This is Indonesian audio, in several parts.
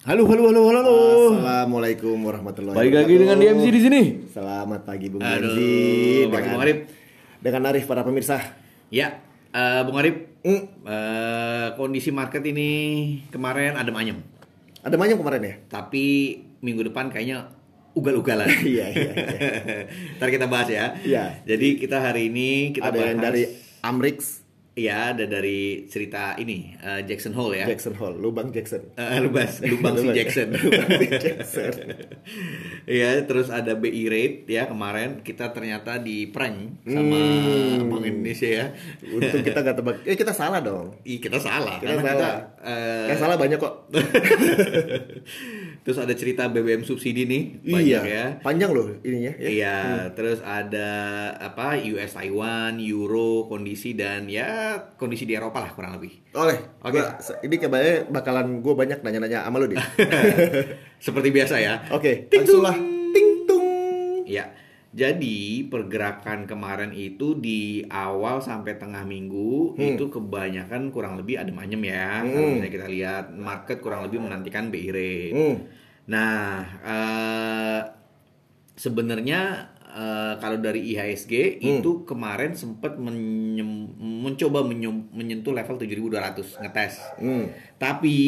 Halo, halo, halo, halo, halo. Assalamualaikum warahmatullahi Baik lagi dengan DMC di sini. Selamat pagi Bung pagi, dengan, Bung Arif. dengan Arif para pemirsa. Ya, eh, Bung Arif, Hmm, eh, kondisi market ini kemarin adem ayem, ada banyak kemarin ya? tapi minggu depan kayaknya ugal-ugalan. Iya, iya, Ntar kita bahas ya. Iya. Jadi kita hari ini kita ada bahas yang dari Amrix Iya, ada dari cerita ini eh, Jackson Hole ya. Jackson Hole, Lubang Jackson. Eh, lubas, lubang si Lubang. Jackson. Lubang si Jackson. Iya, terus ada BI rate ya kemarin kita ternyata di prank sama Hmm. Bank Indonesia ya. Untung kita nggak tebak. Eh kita salah dong. Ih, kita salah Kita karena salah. kita eh, Yang salah banyak kok. terus ada cerita BBM subsidi nih banyak iya. ya. Panjang loh ininya. Ya. Iya, terus ada apa US Taiwan, Euro, kondisi dan ya kondisi di Eropa lah kurang lebih. Oleh. Oke. Gua- ini kayaknya bakalan gue banyak nanya-nanya sama lu deh. Seperti biasa ya. Oke. Ting Langsung tung. lah. Ting tung. Ya. Jadi pergerakan kemarin itu di awal sampai tengah minggu Hmm. itu kebanyakan kurang lebih adem ayem ya. Kalau Hmm. misalnya kita lihat market kurang lebih menantikan BI rate. Hmm. Nah, eh, sebenarnya eh, kalau dari IHSG Hmm. itu kemarin sempat menyem- mencoba menyem- menyentuh level 7.200 ngetes. Hmm. Tapi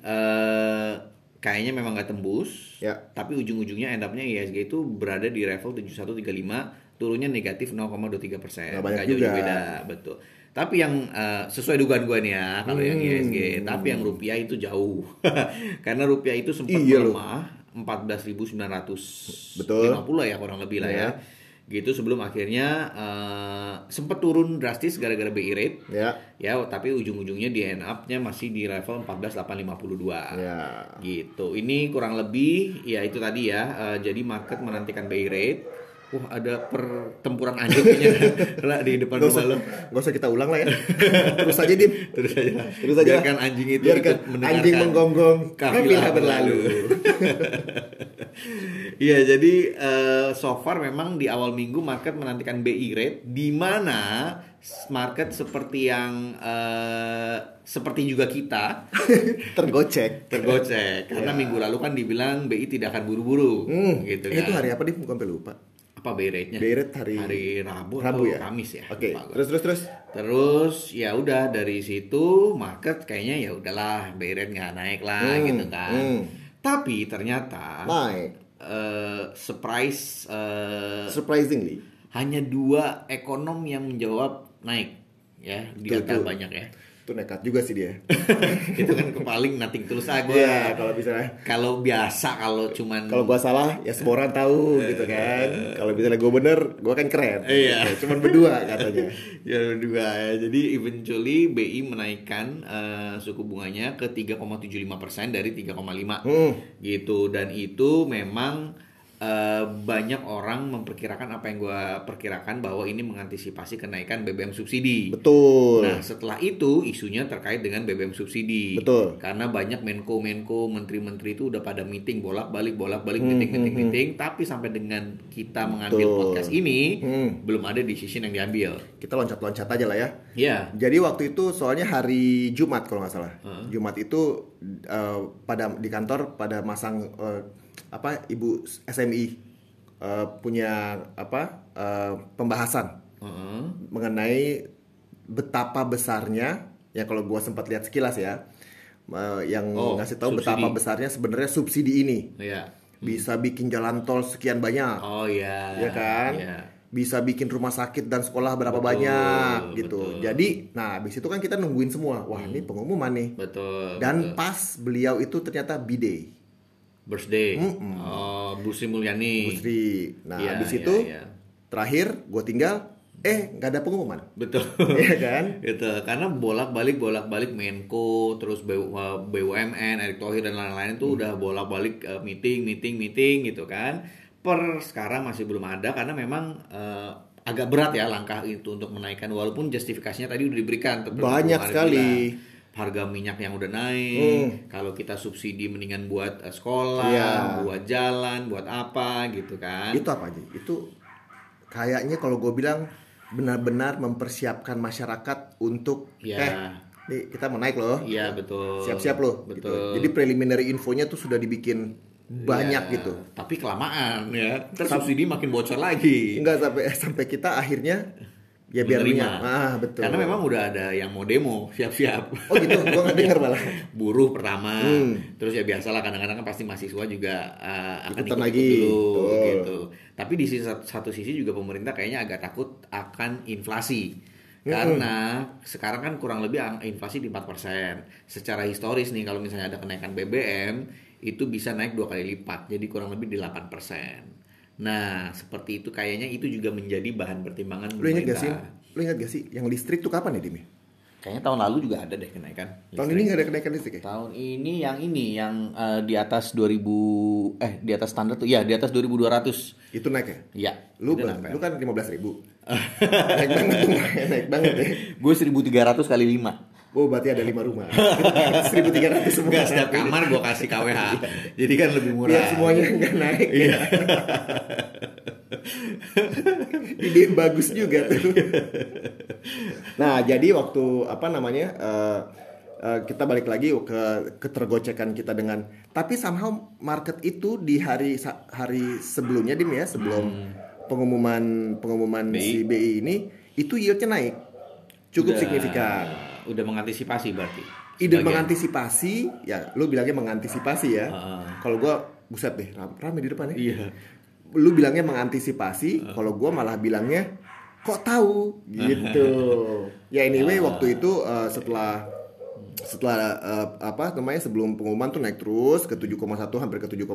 eh, kayaknya memang nggak tembus. Ya. Tapi ujung-ujungnya end up-nya IHSG itu berada di level 7135, turunnya negatif 0,23 persen. Nggak juga. beda, betul. Tapi yang eh, sesuai dugaan gue nih ya, kalau yang Hmm. IHSG, tapi yang rupiah itu jauh. Karena rupiah itu sempat Iya melemah 14.950 Betul. ya kurang lebih lah ya. Ya. Gitu sebelum akhirnya eh, sempat turun drastis gara-gara BI rate. Ya. Ya, tapi ujung-ujungnya di end up-nya masih di level 14.852. Ya. Gitu. Ini kurang lebih ya itu tadi ya. eh, jadi market menantikan BI rate. Wah, ada pertempuran anjing kayaknya lah di depan Gak rumah lo. gak usah kita ulang lah ya. Terus aja Dim. Terus aja. Terus aja. Biarkan anjing itu Biarkan anjing menggonggong. kafilah berlalu. Iya, jadi eh, so far memang di awal minggu market menantikan BI rate di mana market seperti yang eh, seperti juga kita Tergocek. tergocek karena minggu lalu kan dibilang BI tidak akan buru-buru Hmm. gitu Eh, kan. Itu hari apa? Gue sampai lupa. Apa BI rate-nya? BI rate hari- hari Rabu, Rabu atau ya? Kamis ya. Oke. gua. Terus terus terus. Terus ya udah dari situ market kayaknya ya udahlah BI rate nggak naik lah Hmm, gitu kan. hmm. Tapi ternyata Naik. eh, surprise eh, Surprisingly. hanya dua ekonom yang menjawab naik ya di banyak ya. Itu nekat juga sih dia. itu kan paling nothing tulus ah gue. Iya, kalau misalnya Kalau biasa kalau cuman kalau gua salah ya semua orang tahu gitu kan. Kalau misalnya gua bener, gua kan keren. Iya. Gitu. Cuman berdua katanya. ya dua ya. Jadi eventually BI menaikkan eh, suku bunganya ke 3,75% dari 3,5 Hmm. gitu dan itu memang eh, banyak orang memperkirakan apa yang gue perkirakan bahwa ini mengantisipasi kenaikan BBM subsidi. Betul. Nah setelah itu isunya terkait dengan BBM subsidi. Betul. Karena banyak menko-menko, menteri-menteri itu udah pada meeting bolak-balik, bolak-balik, Hmm, meeting, meeting, hmm, meeting. Tapi sampai dengan kita mengambil Betul. podcast ini Hmm. belum ada decision yang diambil. Kita loncat-loncat aja lah ya. Ya. Jadi waktu itu soalnya hari Jumat kalau nggak salah. Heeh. Jumat itu eh, pada di kantor pada masang eh, apa ibu SMI eh, punya apa eh, pembahasan Heeh. mengenai betapa besarnya ya kalau gua sempat lihat sekilas ya eh, yang Oh, ngasih tahu subsidi. betapa besarnya sebenarnya subsidi ini Ya. bisa bikin jalan tol sekian banyak Oh ya. ya kan Ya. Bisa bikin rumah sakit dan sekolah berapa Betul, banyak gitu betul. Hmm. jadi nah habis itu kan kita nungguin semua wah ini pengumuman nih Betul. dan betul. pas beliau itu ternyata bidai birthday. Mm-mm. Oh, Bu Sri Mulyani. Bu Sri nah Iya, habis iya, itu iya. terakhir gue tinggal eh nggak ada pengumuman Betul. Iya kan gitu karena bolak-balik bolak-balik Menko terus BU- eh, BUMN Erick Thohir dan lain-lain itu udah bolak-balik eh, meeting meeting meeting gitu kan per sekarang masih belum ada karena memang eh, agak berat ya langkah itu untuk menaikkan walaupun justifikasinya tadi udah diberikan Banyak sekali. harga minyak yang udah naik kalau kita subsidi mendingan buat eh, sekolah Iya. buat jalan buat apa gitu kan itu apa aja itu kayaknya kalau gue bilang benar-benar mempersiapkan masyarakat untuk Ya. eh nih kita mau naik loh. Iya betul. Siap-siap loh. gitu. Betul. Jadi preliminary infonya tuh sudah dibikin banyak Iya, gitu. Tapi kelamaan ya. Terus subsidi makin bocor lagi. Enggak sampai sampai kita akhirnya ya biar Menerima. Ah betul. Karena memang udah ada yang mau demo, siap-siap. Oh gitu, gua nggak dengar malah. Buruh pertama, Hmm. terus ya biasalah kadang-kadang kan pasti mahasiswa juga uh, akan ikut lagi. dulu gitu. Tapi di sisi satu, sisi juga pemerintah kayaknya agak takut akan inflasi. Hmm. Karena sekarang kan kurang lebih inflasi di 4%. Secara historis nih kalau misalnya ada kenaikan BBM itu bisa naik dua kali lipat, jadi kurang lebih di 8%. Nah, seperti itu kayaknya itu juga menjadi bahan pertimbangan Lu ingat gak sih? Lu ingat gak sih yang listrik tuh kapan ya Dimi? Kayaknya tahun lalu juga ada deh kenaikan. Tahun listrik. ini nggak ada kenaikan listrik ya? Tahun ini yang ini yang eh, di atas 2000 eh di atas standar tuh ya di atas 2200. Itu naik ya? Ya. Lu, bang, lu kan 15 ribu Naik banget tuh naik banget ya Gue 1300 kali 5. Oh berarti ada 5 rumah. 1300 semua. Enggak setiap kamar gue kasih KWH. Jadi kan lebih murah. Biar semuanya nggak naik. Ya Ide bagus juga tuh. Nah jadi waktu apa namanya eh, eh, Kita balik lagi ke ketergocekan kita dengan Tapi somehow market itu di hari hari sebelumnya Dim ya Sebelum pengumuman pengumuman BI. si BI ini Itu yieldnya naik. Cukup Udah- signifikan Udah mengantisipasi berarti. ide Sebagian. mengantisipasi ya lu bilangnya mengantisipasi ya Heeh. kalau gua buset deh ram- rame di depan ya Iya. lu bilangnya mengantisipasi kalau gua malah bilangnya kok tahu gitu ya anyway waktu itu eh, setelah setelah eh, apa namanya sebelum pengumuman tuh naik terus ke 7,1 hampir ke 7,2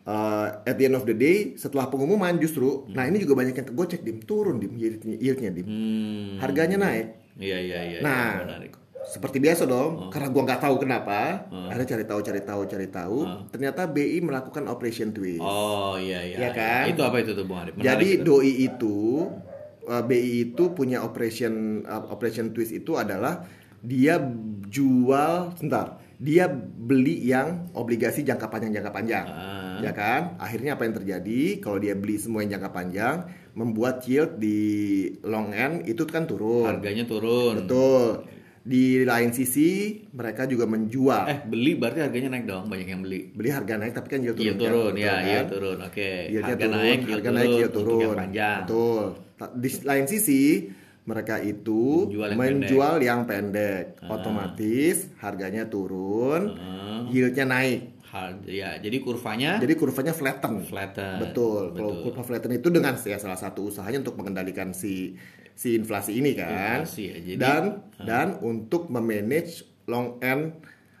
Eh, at the end of the day setelah pengumuman justru nah ini juga banyak yang kegocek dim turun dim yieldnya, yieldnya dim Hmm. harganya naik Iya iya iya. Nah, iya, menarik. seperti biasa dong, karena gua nggak tahu kenapa, ada cari tahu, cari tahu, cari tahu. Ternyata BI melakukan operation twist. Oh iya iya. Iya kan? Itu apa itu tuh Bung Arif? Menarik Jadi itu. doi itu, uh, BI itu punya operation uh, operation twist itu adalah dia jual, sebentar, dia beli yang obligasi jangka panjang jangka panjang, Ah. ya kan? Akhirnya apa yang terjadi? Kalau dia beli semua yang jangka panjang, membuat yield di long end itu kan turun. harganya turun. Betul. Di lain sisi mereka juga menjual. Eh beli berarti harganya naik dong banyak yang beli. Beli harga naik tapi kan yield turun. Iya kan? turun, ya, kan? iya turun. Oke. Yieldnya Harga turun, naik, yield harga naik, yield turun. yang panjang. Betul. Di lain sisi mereka itu Menjual yang menjual yang pendek. Otomatis harganya turun, Ah. yieldnya naik. Har- ya, jadi kurvanya Jadi kurvanya flatten. Flatten. Betul. Kalau Betul. kurva flatten itu dengan ya salah satu usahanya untuk mengendalikan si si inflasi ini kan. Inflasi ya, jadi- dan dan untuk memanage long end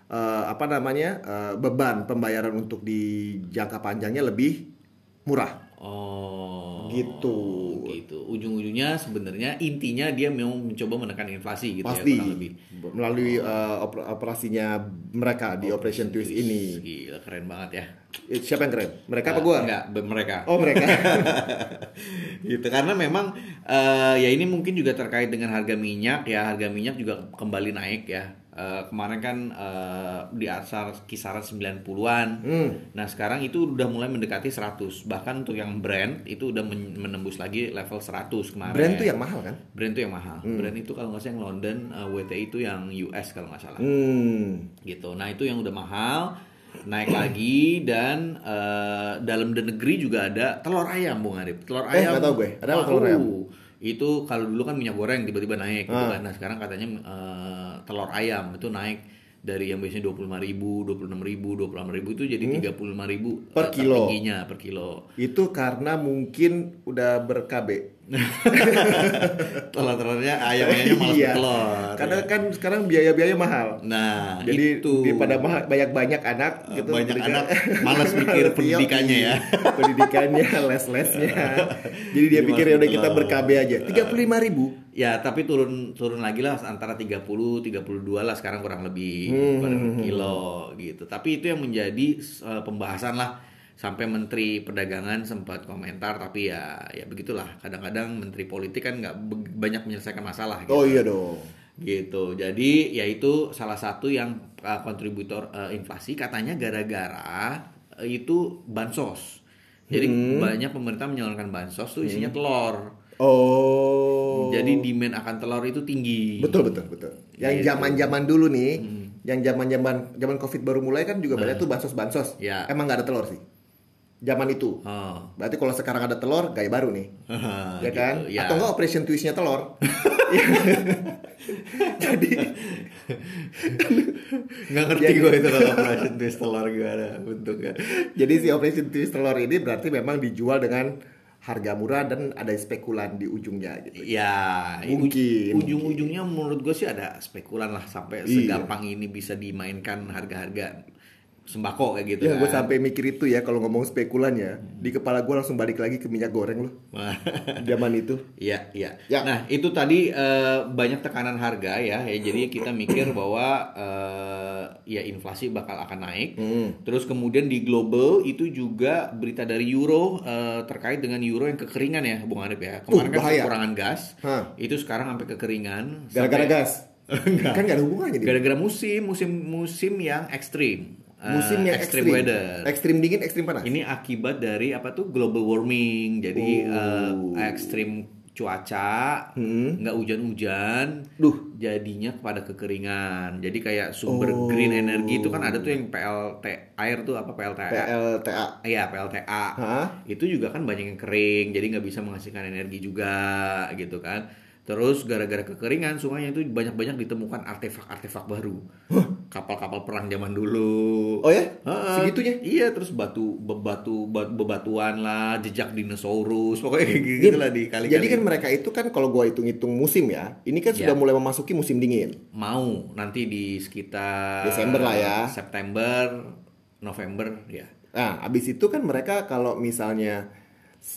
eh, apa namanya eh, beban pembayaran untuk di jangka panjangnya lebih murah. oh Gitu. gitu. Ujung-ujungnya sebenarnya intinya dia mau mencoba menekan inflasi gitu Pasti ya kurang lebih. melalui eh, oper- operasinya mereka di Operation Twist ini. Gila keren banget ya. Eh, Siapa yang keren? Mereka apa gua? Enggak, mereka. Oh mereka. gitu karena memang eh, ya ini mungkin juga terkait dengan harga minyak ya harga minyak juga kembali naik ya Eh, kemarin kan eh, di asal kisaran 90-an Hmm. nah sekarang itu udah mulai mendekati 100 bahkan untuk yang brand itu udah men- menembus lagi level 100 kemarin Brand tuh yang mahal kan? brand tuh yang mahal brand itu kalau nggak salah yang London eh, WTI itu yang US kalau nggak salah Hmm. gitu. Nah itu yang udah mahal naik lagi dan eh, dalam negeri juga ada telur ayam Bung Arif. Telur Eh, ayam. nggak tahu gue. Ada apa telur ayam? Itu kalau dulu kan minyak goreng tiba-tiba naik gitu Ah. kan. Nah sekarang katanya eh, telur ayam itu naik dari yang biasanya 25.000 ribu, 26 ribu, 26 ribu itu jadi 35 ribu Hmm. Per kilo. tertingginya per kilo. Itu karena mungkin udah ber-KB. Telur-telurnya ayam-ayamnya malas Iya. bertelur. Karena kan sekarang biaya-biaya mahal. Nah Jadi itu daripada banyak-banyak anak gitu banyak mereka- anak malas mikir Iya, pendidikannya ya. pendidikannya, les-lesnya. Jadi dia Jadi pikir ya udah kita ber-KB aja. 35 ribu. Ya, tapi turun turun lagi lah antara 30 32 lah sekarang kurang lebih Hmm, per kilo gitu. Tapi itu yang menjadi eh, pembahasan lah sampai Menteri Perdagangan sempat komentar tapi ya ya begitulah. Kadang-kadang Menteri Politik kan nggak banyak menyelesaikan masalah gitu. Oh iya dong. Gitu. Jadi ya itu salah satu yang uh, kontributor uh, inflasi katanya gara-gara uh, itu bansos. Jadi Hmm. banyak pemerintah menyalurkan bansos tuh isinya telur. Oh. Jadi demand akan telur itu tinggi. betul betul betul. Yang Gitu. zaman-zaman dulu nih, yang zaman-zaman zaman Covid baru mulai kan juga banyak tuh bansos-bansos. Ya. Emang nggak ada telur sih. Zaman itu. Oh. Berarti kalau sekarang ada telur, gaya baru nih. ya Gitu, kan? ya. Atau enggak operation twistnya telur. Jadi Nggak ngerti Jadi- gue itu kalau operation twist telur gimana bentuknya. jadi si operation twist telur ini berarti memang dijual dengan harga murah dan ada spekulan di ujungnya gitu. Ya, Mungkin, uj- ujung-ujungnya menurut gue sih ada spekulan lah sampai Iya. segampang ini bisa dimainkan harga-harga sembako kayak gitu Ya, gue kan. sampai mikir itu ya kalau ngomong spekulan ya, di kepala gue langsung balik lagi ke minyak goreng loh. Zaman itu. Iya, iya. Ya. Nah, itu tadi eh, banyak tekanan harga ya. ya jadi kita mikir bahwa eh, ya inflasi bakal akan naik. Hmm. Terus kemudian di global itu juga berita dari Euro eh, terkait dengan Euro yang kekeringan ya, Bung Arif ya. Kemarin Uh, kan bahaya. kekurangan gas. Hah. Itu sekarang sampai kekeringan. Gara-gara Sampai- gas. kan gak ada hubungannya. Gara-gara musim, musim musim yang ekstrim. Eh, Musim yang ekstrim. weather. Ekstrim dingin, ekstrim panas. Ini akibat dari apa tuh global warming. Jadi Oh. eh, ekstrim cuaca, nggak hujan-hujan, Duh. jadinya kepada kekeringan. Jadi kayak sumber Oh. green energy itu kan ada tuh yang PLT air tuh apa PLTA? PLTA. Iya PLTA. Hah? Itu juga kan banyak yang kering, jadi nggak bisa menghasilkan energi juga gitu kan. Terus gara-gara kekeringan sungainya itu banyak-banyak ditemukan artefak-artefak baru. Kapal-kapal perang zaman dulu. Oh ya? Heeh. Segitunya? Iya, terus batu bebatu bat- bebatuan lah, jejak dinosaurus, pokoknya kayak gitu lah di kali Jadi kan mereka itu kan kalau gua hitung-hitung musim ya, ini kan sudah Ya. mulai memasuki musim dingin. mau nanti di sekitar Desember lah ya. September, November ya. Nah, abis itu kan mereka kalau misalnya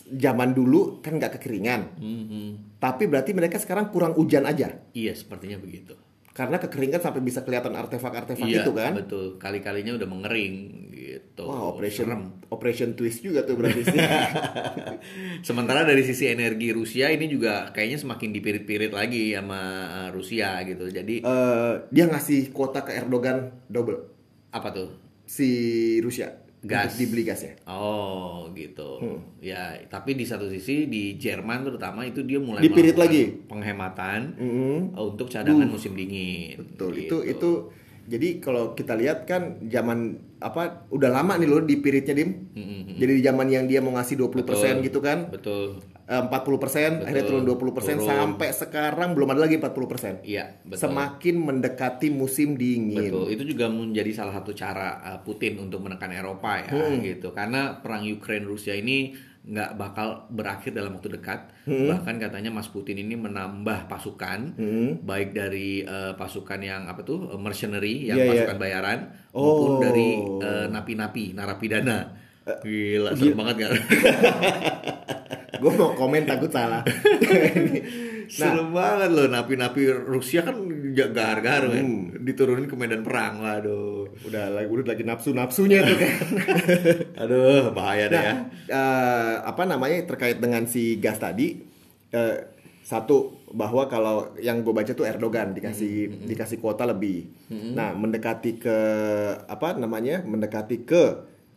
zaman dulu kan nggak kekeringan, Mhm. tapi berarti mereka sekarang kurang hujan aja. Iya, sepertinya begitu. Karena kekeringan sampai bisa kelihatan artefak-artefak iya, itu kan. betul. Kali-kalinya udah mengering gitu. Wah, operation Serem. operation twist juga tuh berarti sih. Sementara dari sisi energi Rusia ini juga kayaknya semakin dipirit-pirit lagi sama uh, Rusia gitu. Jadi Eh, dia ngasih kuota ke Erdogan double apa tuh? si Rusia Gas. untuk dibeli gasnya. Oh gitu. Hmm. Ya, tapi di satu sisi di Jerman terutama itu dia mulai Dipirit melakukan lagi. penghematan Mm-mm. uh, untuk cadangan musim dingin. Betul. Gitu. Itu itu jadi kalau kita lihat kan zaman apa udah lama nih loh dipiritnya Dim. Mm-mm. Jadi di zaman yang dia mau ngasih 20% Betul. gitu kan. Betul. eh, 40% akhirnya turun 20% Turun. sampai sekarang belum ada lagi 40%. Iya, betul. Semakin mendekati musim dingin. Betul, itu juga menjadi salah satu cara uh, Putin untuk menekan Eropa ya, Hmm. gitu. Karena perang Ukraine Rusia ini nggak bakal berakhir dalam waktu dekat. Hmm. Bahkan katanya Mas Putin ini menambah pasukan, baik dari uh, pasukan yang apa tuh uh, mercenary, yang Iya, iya. pasukan bayaran, Oh. maupun dari uh, napi-napi, narapidana. Gila, serem banget kan? Gue mau komen takut salah. Serem banget loh, napi-napi Rusia kan gak gar-gar kan, Hmm. diturunin ke medan perang, waduh. udah lagi udah lagi nafsu-nafsunya tuh kan. Aduh, bahaya deh ya. Nah, eh, apa namanya terkait dengan si gas tadi eh, satu bahwa kalau yang gue baca tuh Erdogan dikasih dikasih kuota lebih. Nah mendekati ke apa namanya mendekati ke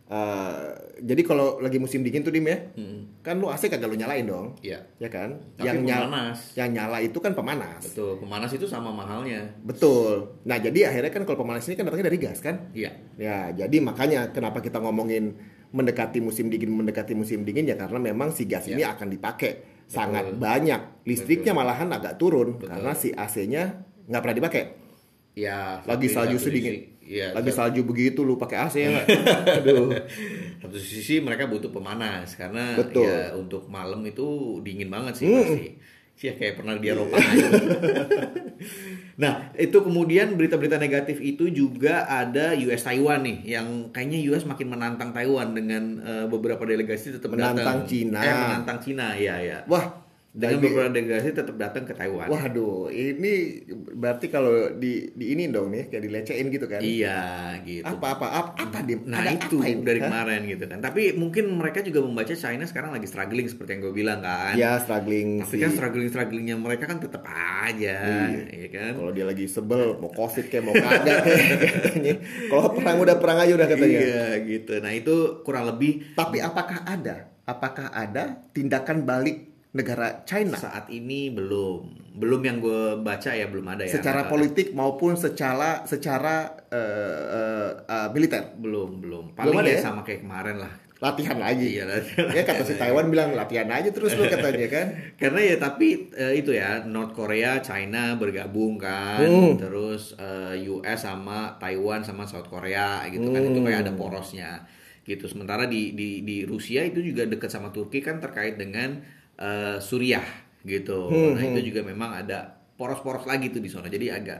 eh, jadi kalau lagi musim dingin tuh dim ya kan lu AC kagak lu nyalain dong. Iya. ya kan? Tapi yang nyala yang nyala itu kan pemanas. Betul, pemanas itu sama mahalnya. betul. Nah jadi akhirnya kan kalau pemanas ini kan datangnya dari gas kan? Iya. Ya, jadi makanya kenapa kita ngomongin mendekati musim dingin, mendekati musim dingin ya karena memang si gas ini akan dipakai. Sangat banyak. Listriknya malahan agak turun karena si AC-nya nggak pernah dipakai. Ya, Lagi salju sedingin. Iya, Lagi salju begitu lu pakai AC ya nggak? Aduh. satu sisi mereka butuh pemanas karena Betul. ya untuk malam itu dingin banget sih pasti. Sih kayak pernah di Eropa aja. nah, itu kemudian berita-berita negatif itu juga ada US Taiwan nih yang kayaknya US makin menantang Taiwan dengan eh, beberapa delegasi tetap Menantang datang. Cina. Eh, menantang Cina, ya ya. Wah, Dengan jadi- beberapa delegasi tetap datang ke Taiwan. waduh, ini berarti kalau di di ini dong nih kayak dilecehin gitu kan? Iya, gitu. Apa apa apa, apa dim? Nah Ada itu apa ini? dari Hah? kemarin gitu kan. Tapi mungkin mereka juga membaca China sekarang lagi struggling seperti yang gue bilang kan. Ya struggling Tapi sih. kan struggling strugglingnya mereka kan tetap aja, ya kan. Kalau dia lagi sebel, mau covid kayak mau kagak kayak katanya. Kalau perang udah perang aja udah katanya. Iya gitu. Nah itu kurang lebih Tapi apakah ada? Apakah ada tindakan balik negara China Saat ini belum. Belum yang gue baca ya belum ada ya. secara tahu. politik maupun secara secara eh, eh, eh, militer belum belum. Paling ada ya ya? sama kayak kemarin lah. latihan lagi. Iya, ya kata si Taiwan bilang latihan aja terus lu katanya kan. Karena ya tapi eh, itu ya North Korea, China bergabung kan, Hmm. terus eh, US sama Taiwan sama South Korea gitu kan itu kayak ada Hmm. porosnya gitu. Sementara di di di Rusia itu juga dekat sama Turki kan terkait dengan eh, Suriah gitu. Hmm, Nah itu juga memang ada poros-poros lagi tuh di sana. Jadi agak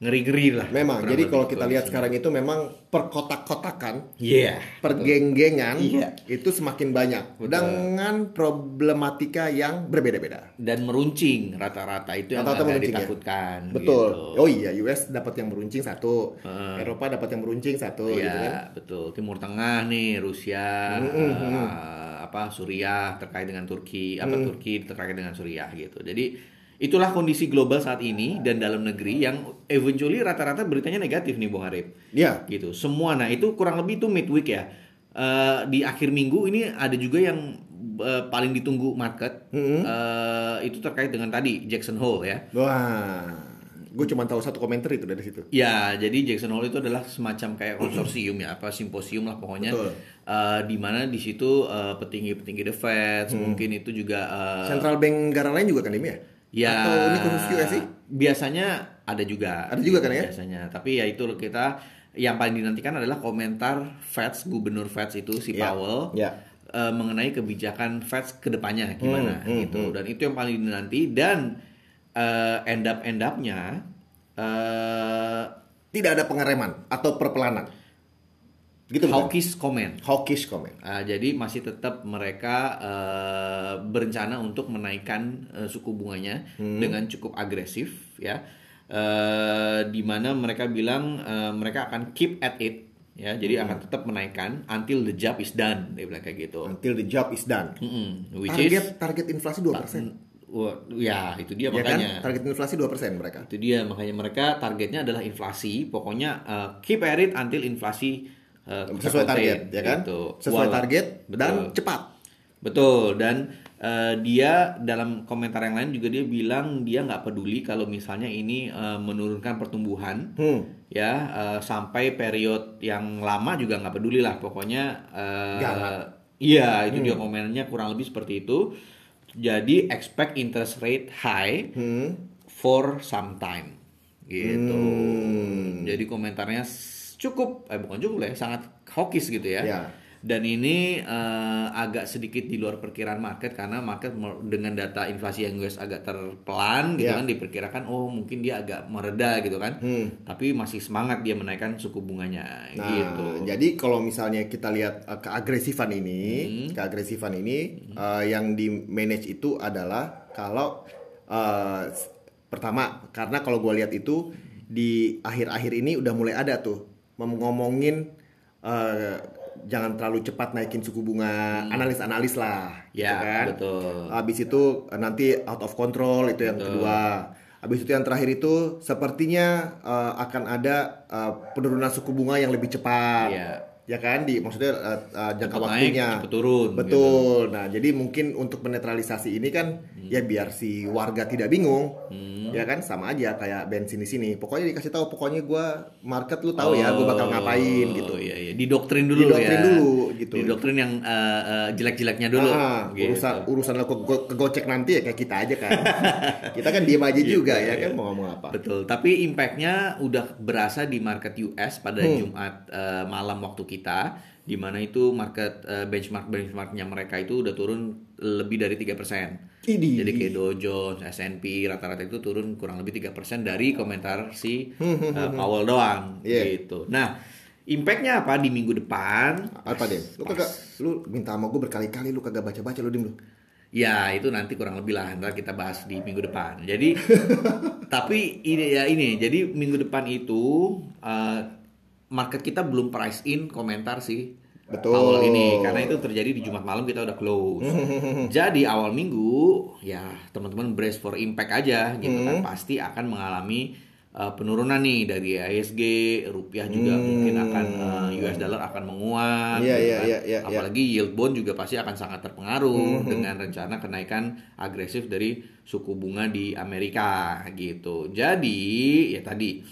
ngeri-ngeri lah. Memang. Jadi kalau kita lihat sekarang itu memang perkotak-kotakan Iya. pergenggengan Iya. itu semakin banyak Betul. dengan problematika yang berbeda-beda. dan meruncing rata-rata itu yang Rata-rata agak meruncing ya? ditakutkan. Betul. gitu. Oh iya, US dapat yang meruncing satu, Heeh. Eropa dapat yang meruncing satu, Iya, gitu kan? betul. Timur Tengah nih, Rusia, eh, apa Suriah terkait dengan Turki, apa Mm. Turki terkait dengan Suriah gitu. Jadi itulah kondisi global saat ini dan dalam negeri yang eventually rata-rata beritanya negatif nih, Bung Arif. Iya. Gitu. Semua. Nah itu kurang lebih itu midweek ya. Eh, di akhir minggu ini ada juga yang eh, paling ditunggu market. Mm-hmm. Eh, itu terkait dengan tadi Jackson Hole ya. Wah, gue cuma tahu satu komentar itu dari situ. Ya, jadi Jackson Hole itu adalah semacam kayak konsorsium ya, apa simposium lah pokoknya. Betul. Eh, di mana di situ eh, petinggi-petinggi The Fed, Hmm. mungkin itu juga eh, Central bank negara lain juga kan ini ya? ya Atau ini khusus US sih? Biasanya ada juga. Ada juga kan ya? Biasanya. Tapi ya itu kita yang paling dinantikan adalah komentar Fed, gubernur Fed itu si Ya, Powell. ya. eh, mengenai kebijakan Fed ke depannya gimana Hmm, hmm, gitu dan itu yang paling dinanti dan eh, end up end up-nya eh, Tidak ada pengereman atau perpelanan. Gitu hawkish comment. Hawkish comment. Ah, jadi masih tetap mereka eh, berencana untuk menaikkan eh, suku bunganya dengan cukup agresif ya. Eh, di mana mereka bilang eh, mereka akan keep at it ya. Jadi akan tetap menaikkan until the job is done dia bilang kayak gitu. Until the job is done. Mm-mm. Which Target is target inflasi 2%. Wah, ya itu dia Ya kan? makanya. Target inflasi 2% mereka. Itu dia makanya mereka targetnya adalah inflasi. Pokoknya eh, keep at it until inflasi eh, Sesuai target, ya kan? gitu. Sesuai Wal- target dan Betul. cepat. Betul dan eh, dia dalam komentar yang lain juga dia bilang dia nggak peduli kalau misalnya ini eh, menurunkan pertumbuhan Hmm. ya eh, sampai periode yang lama juga nggak peduli lah pokoknya Jangan. iya itu dia komennya kurang lebih seperti itu jadi expect interest rate high Hmm. for some time gitu Hmm. jadi komentarnya cukup eh bukan cukup lah ya sangat hawkish gitu ya Ya. Dan ini eh, agak sedikit di luar perkiraan market karena market dengan data inflasi yang US agak terpelan gitu Ya. kan diperkirakan oh mungkin dia agak mereda gitu kan Hmm. tapi masih semangat dia menaikkan suku bunganya Nah, gitu jadi kalau misalnya kita lihat uh, keagresifan ini, Hmm. keagresifan ini uh, yang di manage itu adalah kalau uh, pertama karena kalau gue lihat itu di akhir-akhir ini udah mulai ada tuh ngomongin uh, jangan terlalu cepat naikin suku bunga, analis-analis lah, gitu Hmm. Ya, kan? betul. Habis itu uh, nanti out of control itu yang kedua. Habis itu yang terakhir itu sepertinya uh, akan ada uh, penurunan suku bunga yang lebih cepat. Iya. Ya kan di maksudnya uh, uh, jangka Cepet naik, waktunya. cepet turun, gitu. Betul. Nah, jadi mungkin untuk menetralisasi ini kan Hmm. ya biar si warga tidak bingung. Ya kan sama aja kayak bensin di sini. Pokoknya dikasih tahu pokoknya gua market lu tahu ya gua bakal ngapain Oh, gitu. Iya, iya. Didoktrin dulu Didoktrin ya. dulu, gitu. Didoktrin yang eh, eh, jelek-jeleknya dulu. Ah, gitu. urusan urusan lo kego- kegocek nanti ya kayak kita aja kan. kita kan diem aja juga ya kan mau ngomong apa. Betul, tapi impactnya udah berasa di market US pada Hmm. Jumat eh, malam waktu kita, di mana itu market eh, benchmark benchmarknya mereka itu udah turun lebih dari 3%. Idih. Jadi kayak Dow Jones, S&P rata-rata itu turun kurang lebih 3% dari komentar si eh, Powell doang Iya. gitu. Nah, impactnya apa di minggu depan? Apa deh? Lu kagak lu minta sama gue berkali-kali lu kagak baca-baca lu dim lu. Ya itu nanti kurang lebih lah ntar kita bahas di minggu depan. Jadi tapi ini ya ini jadi minggu depan itu uh, market kita belum price in komentar sih Betul. awal ini karena itu terjadi di Jumat malam kita udah close. Jadi awal minggu ya teman-teman brace for impact aja gitu kan pasti akan mengalami uh, penurunan nih dari ISG, rupiah juga mungkin akan uh, US dollar akan menguat, Iya, gitu iya, kan. iya, iya, iya. apalagi yield bond juga pasti akan sangat terpengaruh dengan rencana kenaikan agresif dari suku bunga di Amerika gitu. Jadi ya tadi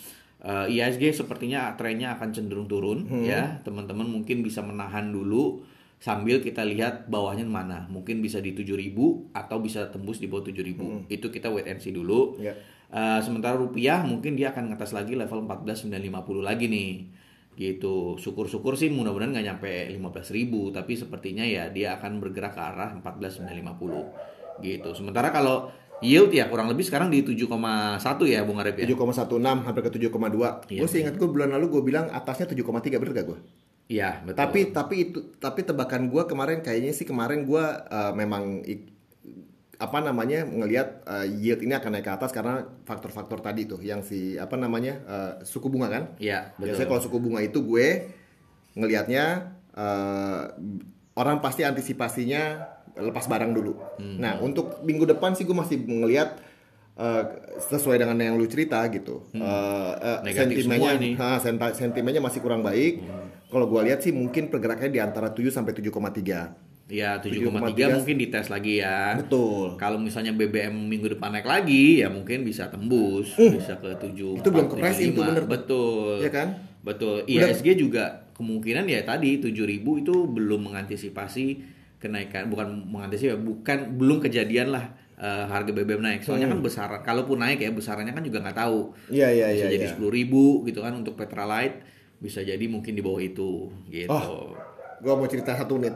uh, IHSG sepertinya trennya akan cenderung turun ya. Teman-teman mungkin bisa menahan dulu sambil kita lihat bawahnya mana. Mungkin bisa di 7000 atau bisa tembus di bawah 7000. Itu kita wait and see dulu. Ya. Uh, sementara rupiah mungkin dia akan ngetes lagi level 14.950 lagi nih gitu syukur-syukur sih mudah-mudahan nggak nyampe 15.000 tapi sepertinya ya dia akan bergerak ke arah 14.950 gitu sementara kalau yield ya kurang lebih sekarang di 7,1 ya Bung Arif ya 7,16 hampir ke 7,2. Iya. Gue sih ingat gue bulan lalu gue bilang atasnya 7,3 bener gak gue? iya betul Tapi tapi itu tapi tebakan gue kemarin kayaknya sih kemarin gue uh, memang apa namanya ngelihat uh, yield ini akan naik ke atas karena faktor-faktor tadi tuh yang si apa namanya uh, suku bunga kan? Iya, betul. Biasanya kalau suku bunga itu gue ngelihatnya uh, orang pasti antisipasinya lepas barang dulu. Hmm. Nah untuk minggu depan sih gue masih ngelihat uh, sesuai dengan yang lu cerita gitu. Uh, uh, Hmm. Negatif sentimennya. Hmm. ha, senta- sentimennya masih kurang baik. Kalau gue lihat sih mungkin pergerakannya di antara 7 sampai 7,3. ya 7,3 7,3 mungkin dites lagi ya Betul. kalau misalnya BBM minggu depan naik lagi ya mungkin bisa tembus bisa ke 7 Hmm. Itu belum ke pricing tuh, bener tuh. betul Iya kan? betul Udah- IHSG juga kemungkinan ya tadi 7000 itu belum mengantisipasi kenaikan bukan mengantisipasi bukan belum kejadian lah eh, harga BBM naik soalnya kan besaran kalaupun naik ya besarannya kan juga nggak tahu Hmm. Iya iya bisa iya. jadi iya. sepuluh ribu gitu kan untuk Petralite bisa jadi mungkin di bawah itu gitu Oh. Gue mau cerita satu menit.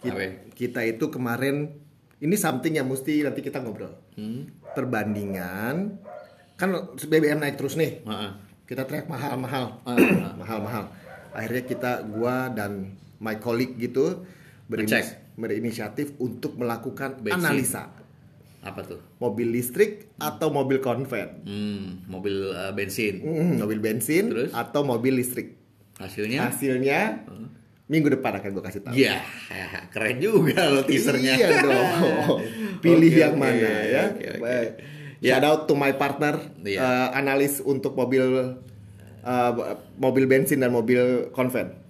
Kita, Apa? kita itu kemarin ini something yang mesti nanti kita ngobrol. Hmm. Perbandingan kan BBM naik terus nih. Heeh. Kita teriak mahal-mahal, Ah. mahal-mahal. Akhirnya kita, gua dan my colleague gitu berinis-. Berinisiatif untuk melakukan Bensin. analisa apa tuh mobil listrik atau mobil konven, hmm, mobil eh, bensin Hmm, mobil bensin Terus? atau mobil listrik. hasilnya Hasilnya minggu depan akan gue kasih tahu. Ya, keren juga lo teasernya. Iya dong. Pilih Oke, yang mana ya. oke, oke. Baik. Ya. Shout out to my partner Iya. eh, analis untuk mobil eh, mobil bensin dan mobil konven.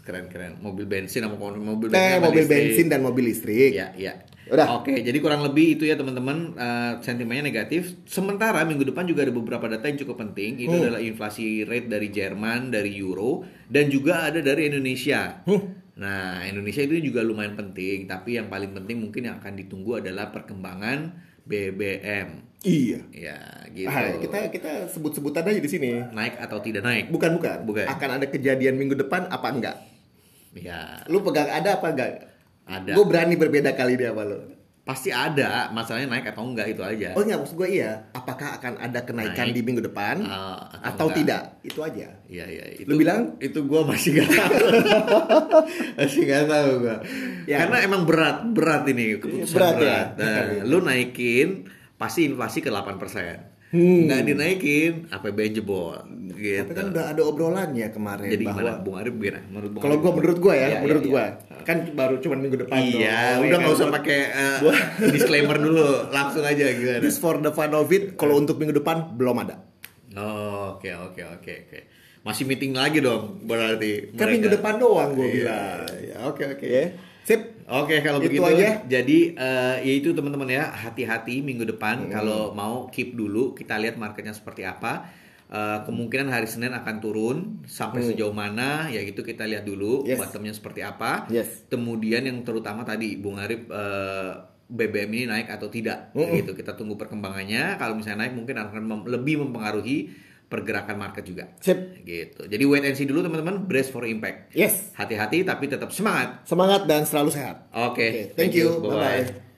Keren keren. Mobil bensin sama mobil Eh, bensin. sama mobil listrik. bensin dan mobil listrik. Ya, ya. Udah. Oke, jadi kurang lebih itu ya teman-teman eh, sentimennya negatif. Sementara minggu depan juga ada beberapa data yang cukup penting. Itu Hmm. adalah inflasi rate dari Jerman, dari Euro, dan juga ada dari Indonesia. Hmm. Nah, Indonesia itu juga lumayan penting. Tapi yang paling penting mungkin yang akan ditunggu adalah perkembangan BBM. Iya. Ya, gitu. Ah, kita kita sebut-sebutan aja di sini. naik atau tidak naik? Bukan bukan. Bukan. Akan ada kejadian minggu depan apa enggak? Ya, Lu pegang ada apa enggak? Ada. Gue berani berbeda kali dia sama lu. pasti ada. Masalahnya naik atau enggak itu aja. Oh enggak, maksud gue iya. Apakah akan ada kenaikan Naik. di minggu depan Ah, atau atau, enggak. tidak? Itu aja. Iya iya. Itu, Lu bilang? Itu gua masih gak tahu. masih gak tahu gua. Ya. Karena emang berat berat ini keputusan Berat berat. ya? Nah, lu naikin pasti inflasi ke 8%. Hmm. Nggak dinaikin APBN jebol gitu. Tapi kan udah ada obrolannya kemarin Jadi bahwa gimana Bung Arif gimana? Menurut Bung kalau gue menurut gue ya, Iya, menurut iya, gue iya. kan baru cuma minggu depan Iya, dong, udah ya nggak kan? usah pakai uh, disclaimer dulu, langsung aja gimana? Just for the fun of it, kalau untuk minggu depan belum ada. Oh, oke oke oke oke. Masih meeting lagi dong berarti. Kan mereka. minggu depan doang gue Iya. bilang. Ya, oke oke ya. Sip. Oke kalau Itu begitu aja. jadi eh, ya itu teman-teman ya hati-hati minggu depan Hmm. kalau mau keep dulu kita lihat marketnya seperti apa Eh, kemungkinan hari Senin akan turun sampai sejauh mana ya itu kita lihat dulu Hmm. Yes. bottomnya seperti apa Yes. kemudian yang terutama tadi Bung Arif eh, BBM ini naik atau tidak Hmm. gitu kita tunggu perkembangannya kalau misalnya naik mungkin akan mem- lebih mempengaruhi pergerakan market juga Sip. gitu jadi wait and see dulu teman-teman brace for impact Yes. hati-hati tapi tetap semangat Semangat dan selalu sehat. oke Oke, thank you. Bye-bye. Bye-bye.